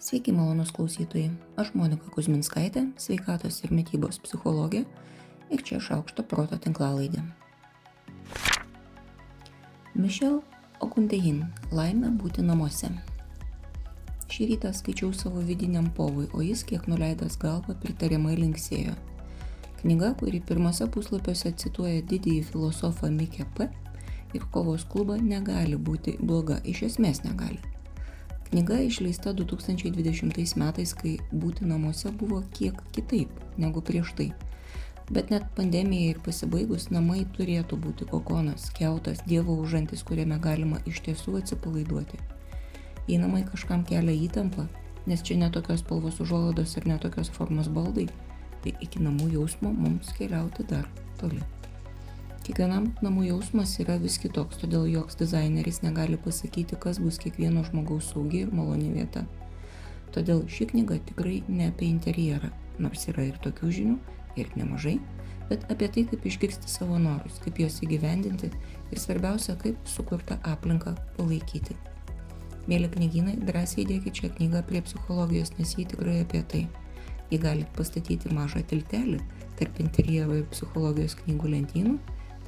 Sveiki, malonus klausytojai. Aš Monika Kuzminskaitė, sveikatos ir mytybos psichologė ir čia šaukšto proto tinklalaidė. Mišel Okundehin - Laimė būti namuose. Šį rytą skaičiau savo vidiniam povui, o jis, kiek nuleidęs galvą, pritariamai linksėjo. Knyga, kuri pirmose puslapiuose cituoja didįjį filosofą Mikę P. ir kovos klubą, negali būti bloga, iš esmės negali. Knyga išleista 2020 metais, kai būti namuose buvo kiek kitaip negu prieš tai. Bet net pandemijai ir pasibaigus namai turėtų būti kokonas, keutas, dievo užantis, kuriame galima iš tiesų atsipalaiduoti. Jei namai kažkam kelia įtampą, nes čia netokios spalvos užuolaidos ir netokios formos baldai, tai iki namų jausmo mums keliauti dar toli. Kiekvienam namų jausmas yra vis kitoks, todėl joks dizaineris negali pasakyti, kas bus kiekvieno žmogaus saugi ir maloni vieta. Todėl ši knyga tikrai ne apie interjerą, nors yra ir tokių žinių, ir nemažai, bet apie tai, kaip išgirsti savo norus, kaip juos įgyvendinti ir svarbiausia, kaip sukurtą aplinką palaikyti. Mėly knygynai, drąsiai dėkite šią knygą prie psichologijos, nes ji tikrai apie tai. Jį galite pastatyti mažą tiltelį tarp interjero ir psichologijos knygų lentynų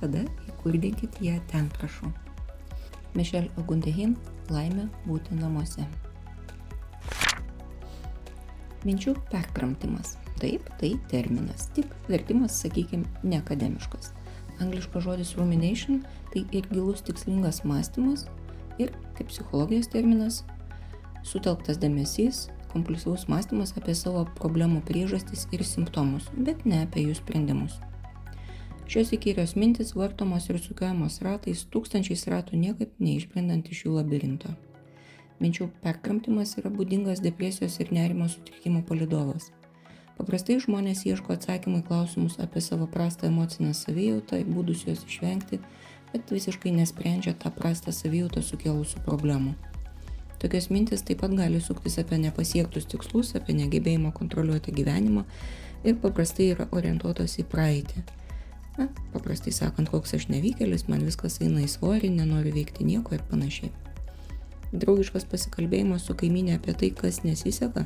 tada įkurdinkit ją ten prašau. Mišel Ogundehin - laimė būti namuose. Minčių perkramtimas. Taip, tai terminas, tik vertimas, sakykime, neakademiškas. Angliškas žodis rumination tai ir gilus tikslingas mąstymas ir, kaip psichologijos terminas, sutelktas dėmesys, kompulsyvus mąstymas apie savo problemų priežastis ir simptomus, bet ne apie jų sprendimus. Šios įkyrios mintis vartomos ir sukiojamos ratais, tūkstančiais ratų niekaip neišbrendant iš jų labirinto. Minčių perkramtimas yra būdingas depresijos ir nerimo sutrikimo palidovas. Paprastai žmonės ieško atsakymų į klausimus apie savo prastą emocinę savijautą, būdus juos išvengti, bet visiškai nesprendžia tą prastą savijautą sukėlusių problemų. Tokios mintis taip pat gali suktis apie nepasiektus tikslus, apie negebėjimą kontroliuoti gyvenimą ir paprastai yra orientuotos į praeitį Na, paprastai sakant, koks aš nevykėlis, man viskas eina į svorį, nenoriu veikti nieko ir panašiai. Draugiškas pasikalbėjimas su kaiminė apie tai, kas nesiseka,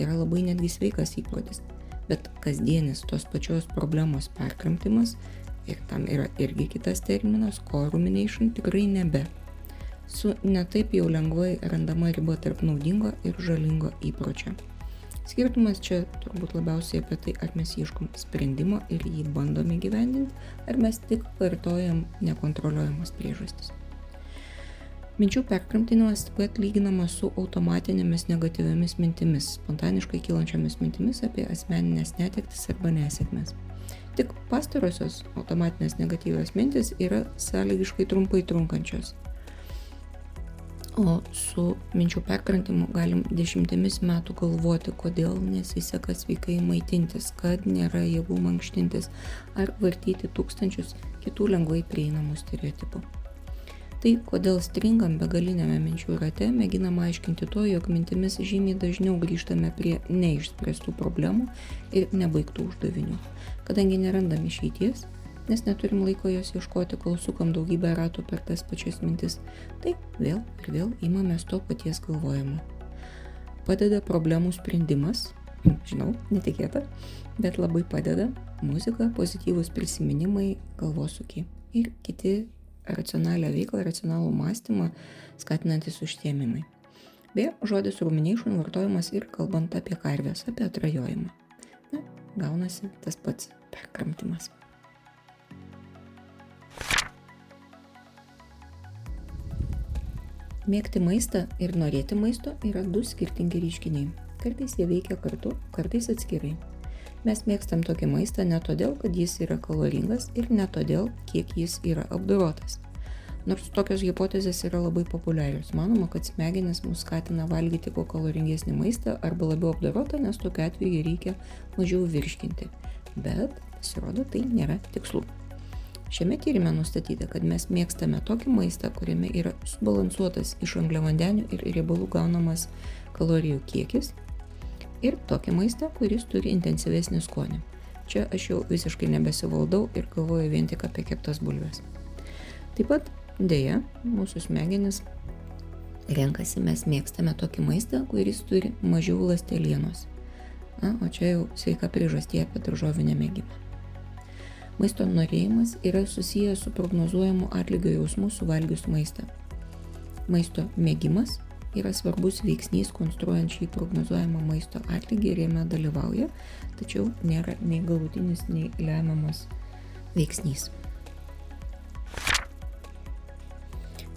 yra labai netgi sveikas įprotis. Bet kasdienis tos pačios problemos perkramtimas, ir tam yra irgi kitas terminas, co-rumination, tikrai nebe. Su netaip jau lengvai randama riba tarp naudingo ir žalingo įpročio. Skirtumas čia turbūt labiausiai apie tai, ar mes ieškom sprendimo ir jį bandome gyvendinti, ar mes tik kartojam nekontroliuojamas priežastis. Minčių perkramtinimas taip pat lyginamas su automatinėmis negatyviamis mintimis, spontaniškai kylančiomis mintimis apie asmeninės netektis arba nesėkmes. Tik pastarosios automatinės negatyvios mintis yra sąlygiškai trumpai trunkančios o su minčių perkrantimu galim dešimtimis metų galvoti, kodėl nesiseka sveikai maitintis, kad nėra jėgų mankštintis ar vartyti tūkstančius kitų lengvai prieinamų stereotipų. Tai kodėl stringam begalinėme minčių rate mėginama aiškinti to, jog mintimis žymiai dažniau grįžtame prie neišspręstų problemų ir nebaigtų uždavinių. Kadangi nerandam išeities, nes neturim laiko jos ieškoti, kol sukam daugybę ratų per tas pačias mintis. Tai vėl ir vėl įmamės to paties galvojimo. Padeda problemų sprendimas, žinau, netikėta, bet labai padeda muzika, pozityvus prisiminimai, galvosūkiai ir kiti racionalią veiklą, racionalų mąstymą skatinantis užsiemimai. Beje, žodis rumination vartojamas ir kalbant apie karvės, apie atrajojimą. Na, gaunasi tas pats perkramtimas. Mėgti maistą ir norėti maisto yra du skirtingi reiškiniai. Kartais jie veikia kartu, kartais atskirai. Mes mėgstam tokį maistą ne todėl, kad jis yra kaloringas ir ne todėl, kiek jis yra apdorotas. Nors tokios hipotezės yra labai populiarios. Manoma, kad smegenis mus skatina valgyti kuo kaloringesnį maistą arba labiau apdorotą, nes tokiu atveju reikia mažiau virškinti. Bet, pasirodo, tai nėra tikslu. Šiame tyrime nustatyta, kad mes mėgstame tokį maistą, kuriame yra subalansuotas iš angliavandenių ir riebalų gaunamas kalorijų kiekis ir tokį maistą, kuris turi intensyvesnį skonį. Čia aš jau visiškai nebesivaldau ir galvoju vien tik apie keptas bulves. Taip pat, dėja, mūsų smegenis renkasi, mes mėgstame tokį maistą, kuris turi mažiau lastelienos. Na, o čia jau sveika priežastie apie daržovių nemėgimą. Maisto norėjimas yra susijęs su prognozuojamu atlygio jausmu suvalgius maistą. Maisto mėgimas yra svarbus veiksnys konstruojant šį prognozuojamą maisto atlygį ir jame dalyvauja, tačiau nėra nei galutinis, nei lemiamas veiksnys.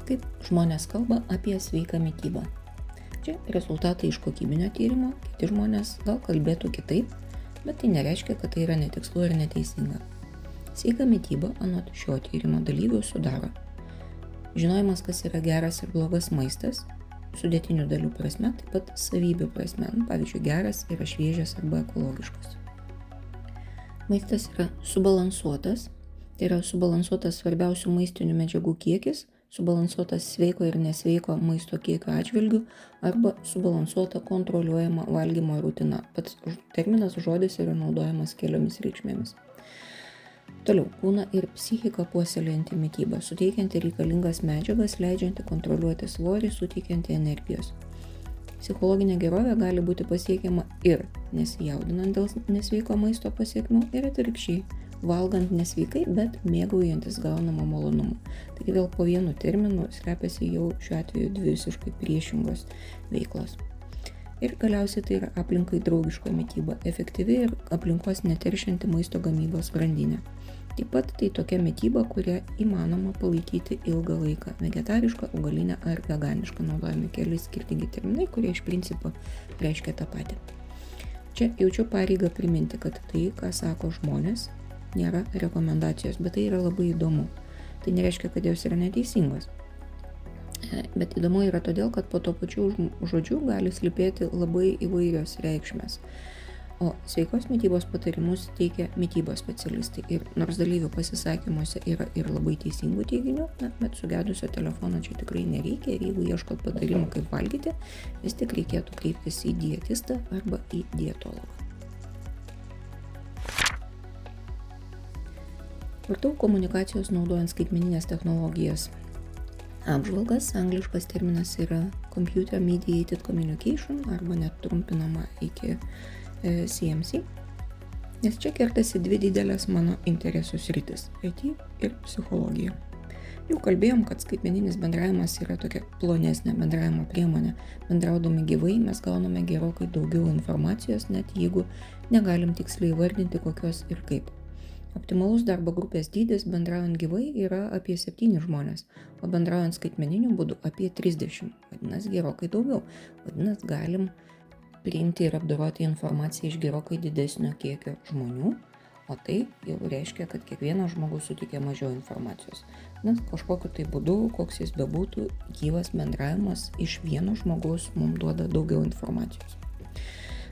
Kaip žmonės kalba apie sveiką mytybą. Čia rezultatai iš kokybinio tyrimo, kiti žmonės gal kalbėtų kitaip, bet tai nereiškia, kad tai yra netikslu ir neteisinga. Sveika mytyba, anot šio tyrimo dalyvių, sudaro žinojimas, kas yra geras ir blogas maistas, sudėtinių dalių prasme, taip pat savybių prasme. Nu, pavyzdžiui, geras yra šviežias arba ekologiškas. Maistas yra subalansuotas, tai yra subalansuotas svarbiausių maistinių medžiagų kiekis, subalansuotas sveiko ir nesveiko maisto kiekio atžvilgių arba subalansuota kontroliuojama valgymo rutina. Pats terminas žodis yra naudojamas keliomis reikšmėmis. Toliau kūną ir psichiką puoselėjanti mytyba, suteikianti reikalingas medžiagas, leidžianti kontroliuoti svorį, suteikianti energijos. Psichologinė gerovė gali būti pasiekiama ir nesijaudinant dėl nesveiko maisto pasiekmių ir atvirkščiai, valgant nesveikai, bet mėgaujantis gaunamą malonumą. Taigi vėl po vienu terminu slepiasi jau šiuo atveju dvi visiškai priešingos veiklos. Ir galiausiai tai yra aplinkai draugiška mytyba, efektyvi ir aplinkos neteršianti maisto gamybos grandinė. Taip pat tai tokia mytyba, kurią įmanoma palaikyti ilgą laiką - vegetarišką, augalinę ar veganišką. Naudojami keli skirtingi terminai, kurie iš principo reiškia tą patį. Čia jaučiu pareigą priminti, kad tai, ką sako žmonės, nėra rekomendacijos, bet tai yra labai įdomu. Tai nereiškia, kad jos yra neteisingos. Bet įdomu yra todėl, kad po to pačiu žodžiu gali slypėti labai įvairios reikšmės. O sveikos mytybos patarimus teikia mytybos specialistai. Ir nors dalyvių pasisakymuose yra ir labai teisingų teiginių, na, bet sugedusio telefono čia tikrai nereikia ir jeigu ieškot patarimų, kaip valgyti, vis tik reikėtų kreiptis į dietistą arba į dietologą. Vartau komunikacijos naudojant skaitmeninės technologijas. Apžvalgas, angliškas terminas yra Computer Mediated Communication arba net trumpinama iki CMC, e, nes čia kertasi dvi didelės mano interesų sritis - IT ir psichologija. Jau kalbėjom, kad skaitmeninis bendravimas yra tokia plonesnė bendravimo priemonė. Bendraudami gyvai mes gauname gerokai daugiau informacijos, net jeigu negalim tiksliai vardinti kokios ir kaip. Optimalus darbo grupės dydis bendraujant gyvai yra apie 7 žmonės, o bendraujant skaitmeniniu būdu apie 30. Vadinasi, gerokai daugiau. Vadinasi, galim priimti ir apdoroti informaciją iš gerokai didesnio kiekio žmonių, o tai jau reiškia, kad kiekvienas žmogus suteikia mažiau informacijos. Nes kažkokiu tai būdu, koks jis bebūtų, gyvas bendravimas iš vieno žmogaus mums duoda daugiau informacijos.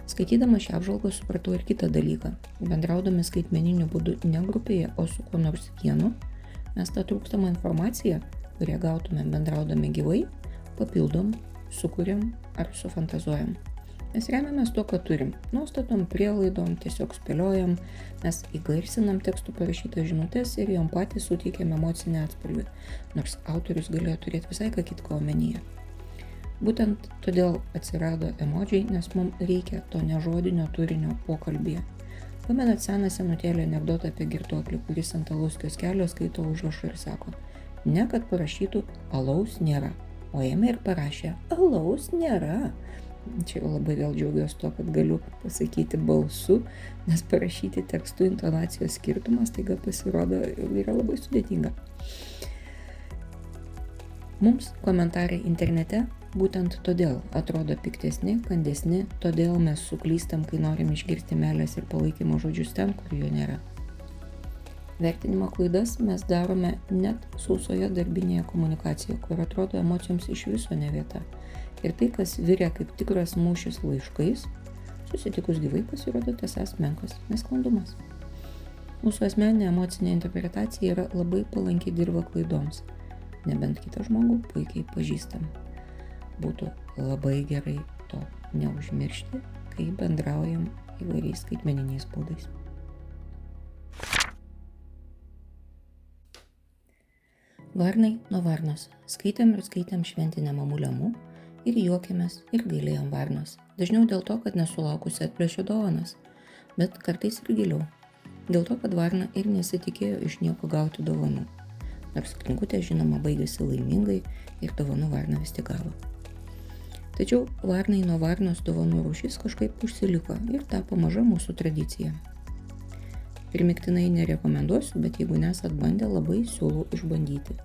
Skaitydama šią apžvalgą supratau ir kitą dalyką. Bendraudami skaitmeniniu būdu ne grupėje, o su kuo nors vienu, mes tą trūkstamą informaciją, kurią gautume bendraudami gyvai, papildom, sukūrėm ar sufantazuojam. Mes remiamės tuo, ką turim. Nuostatom, prielaidom, tiesiog spėliojam, mes įgarsinam tekstų parašytas žinutės ir jom patys suteikiam emocinę atspalvį, nors autorius galėjo turėti visai ką kitko omenyje. Būtent todėl atsirado emodžiai, nes mums reikia to nežodinio turinio pokalbėje. Pamenat seną senutėlį anegdotą apie girtuoklį, kuris ant alaus kioskelio skaito užrašą ir sako, ne kad parašytų alaus nėra, o ėmė ir parašė alaus nėra. Čia jau labai vėl džiaugiuosi to, kad galiu pasakyti balsu, nes parašyti tekstų intonacijos skirtumas taiga pasirodo yra labai sudėtinga. Mums komentarai internete būtent todėl atrodo piktesni, kandesni, todėl mes suklystam, kai norim išgirsti melės ir palaikymo žodžius ten, kur jų nėra. Vertinimo klaidas mes darome net sausoje darbinėje komunikacijoje, kur atrodo emocijoms iš viso ne vieta ir tai, kas virė kaip tikras mūšis laiškais, susitikus gyvai pasirodo tiesas menkas nesklandumas. Mūsų asmeninė emocinė interpretacija yra labai palanki dirba klaidoms, nebent kitą žmogų puikiai pažįstam. Būtų labai gerai to neužmiršti, kai bendraujam įvairiais skaitmeniniais būdais. Varnai nuo varnos. Skaitėm ir skaitėm šventinę mamulėmų ir juokėmės ir gailėjom varnos. Dažniau dėl to, kad nesulaukusi atplėšė dovanas, bet kartais ir giliau. Dėl to, kad varna ir nesitikėjo iš nieko gauti dovanų. Nors knygutė žinoma baigėsi laimingai ir dovanų varna vis tik gavo. Tačiau varnai nuo varnos dovanų rūšys kažkaip užsiliko ir tapo maža mūsų tradicija. Primiktinai nerekomenduosiu, bet jeigu nesat bandę, labai siūlau išbandyti.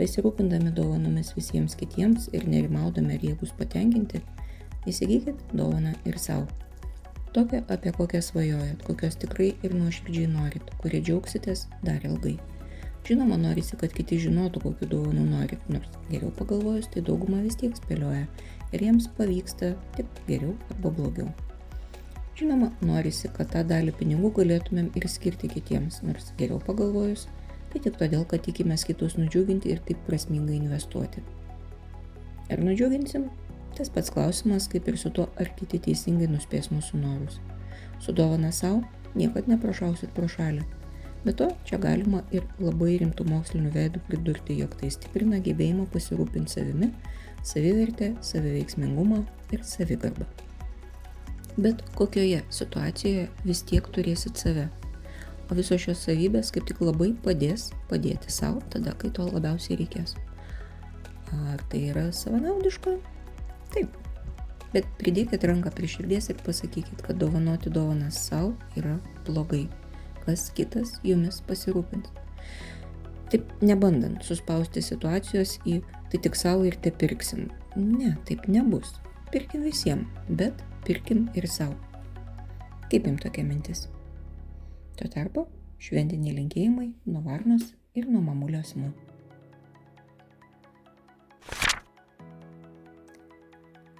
Besirūpindami dovanomis visiems kitiems ir nerimaudami ar jie bus patenkinti, įsigykit dovaną ir savo. Tokią, apie kokią svajojat, kokios tikrai ir nuoširdžiai norit, kurie džiaugsitės dar ilgai. Žinoma, norisi, kad kiti žinotų, kokiu dovanu norit, nors geriau pagalvojus, tai dauguma vis tiek spėlioja ir jiems pavyksta tik geriau arba blogiau. Žinoma, norisi, kad tą dalį pinigų galėtumėm ir skirti kitiems, nors geriau pagalvojus, tai tik todėl, kad tikimės kitus nudžiuginti ir taip prasmingai investuoti. Ar nudžiuginsim? Tas pats klausimas, kaip ir su tuo, ar kiti teisingai nuspės mūsų norus. Su dovana savo niekad neprašausit pro šalį. Be to, čia galima ir labai rimtų mokslinių veidų pridurti, jog tai stiprina gebėjimą pasirūpinti savimi, savivertę, saviveiksmingumą ir savigarbą bet kokioje situacijoje vis tiek turėsit save. O visos šios savybės kaip tik labai padės padėti savo tada, kai to labiausiai reikės. Ar tai yra savanaudiška? Taip. Bet pridėkit ranką prie širdies ir pasakykit, kad dovanoti dovanas savo yra blogai. Kas kitas jumis pasirūpins. Taip nebandant suspausti situacijos į tai tik savo ir te pirksim. Ne, taip nebus. Pirkim visiems, bet pirkim ir savo. Kaip jums tokia mintis? Tuo tarpu šventiniai linkėjimai nuo Varnos ir nuo Mamulio Smų.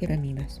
ir ramybės.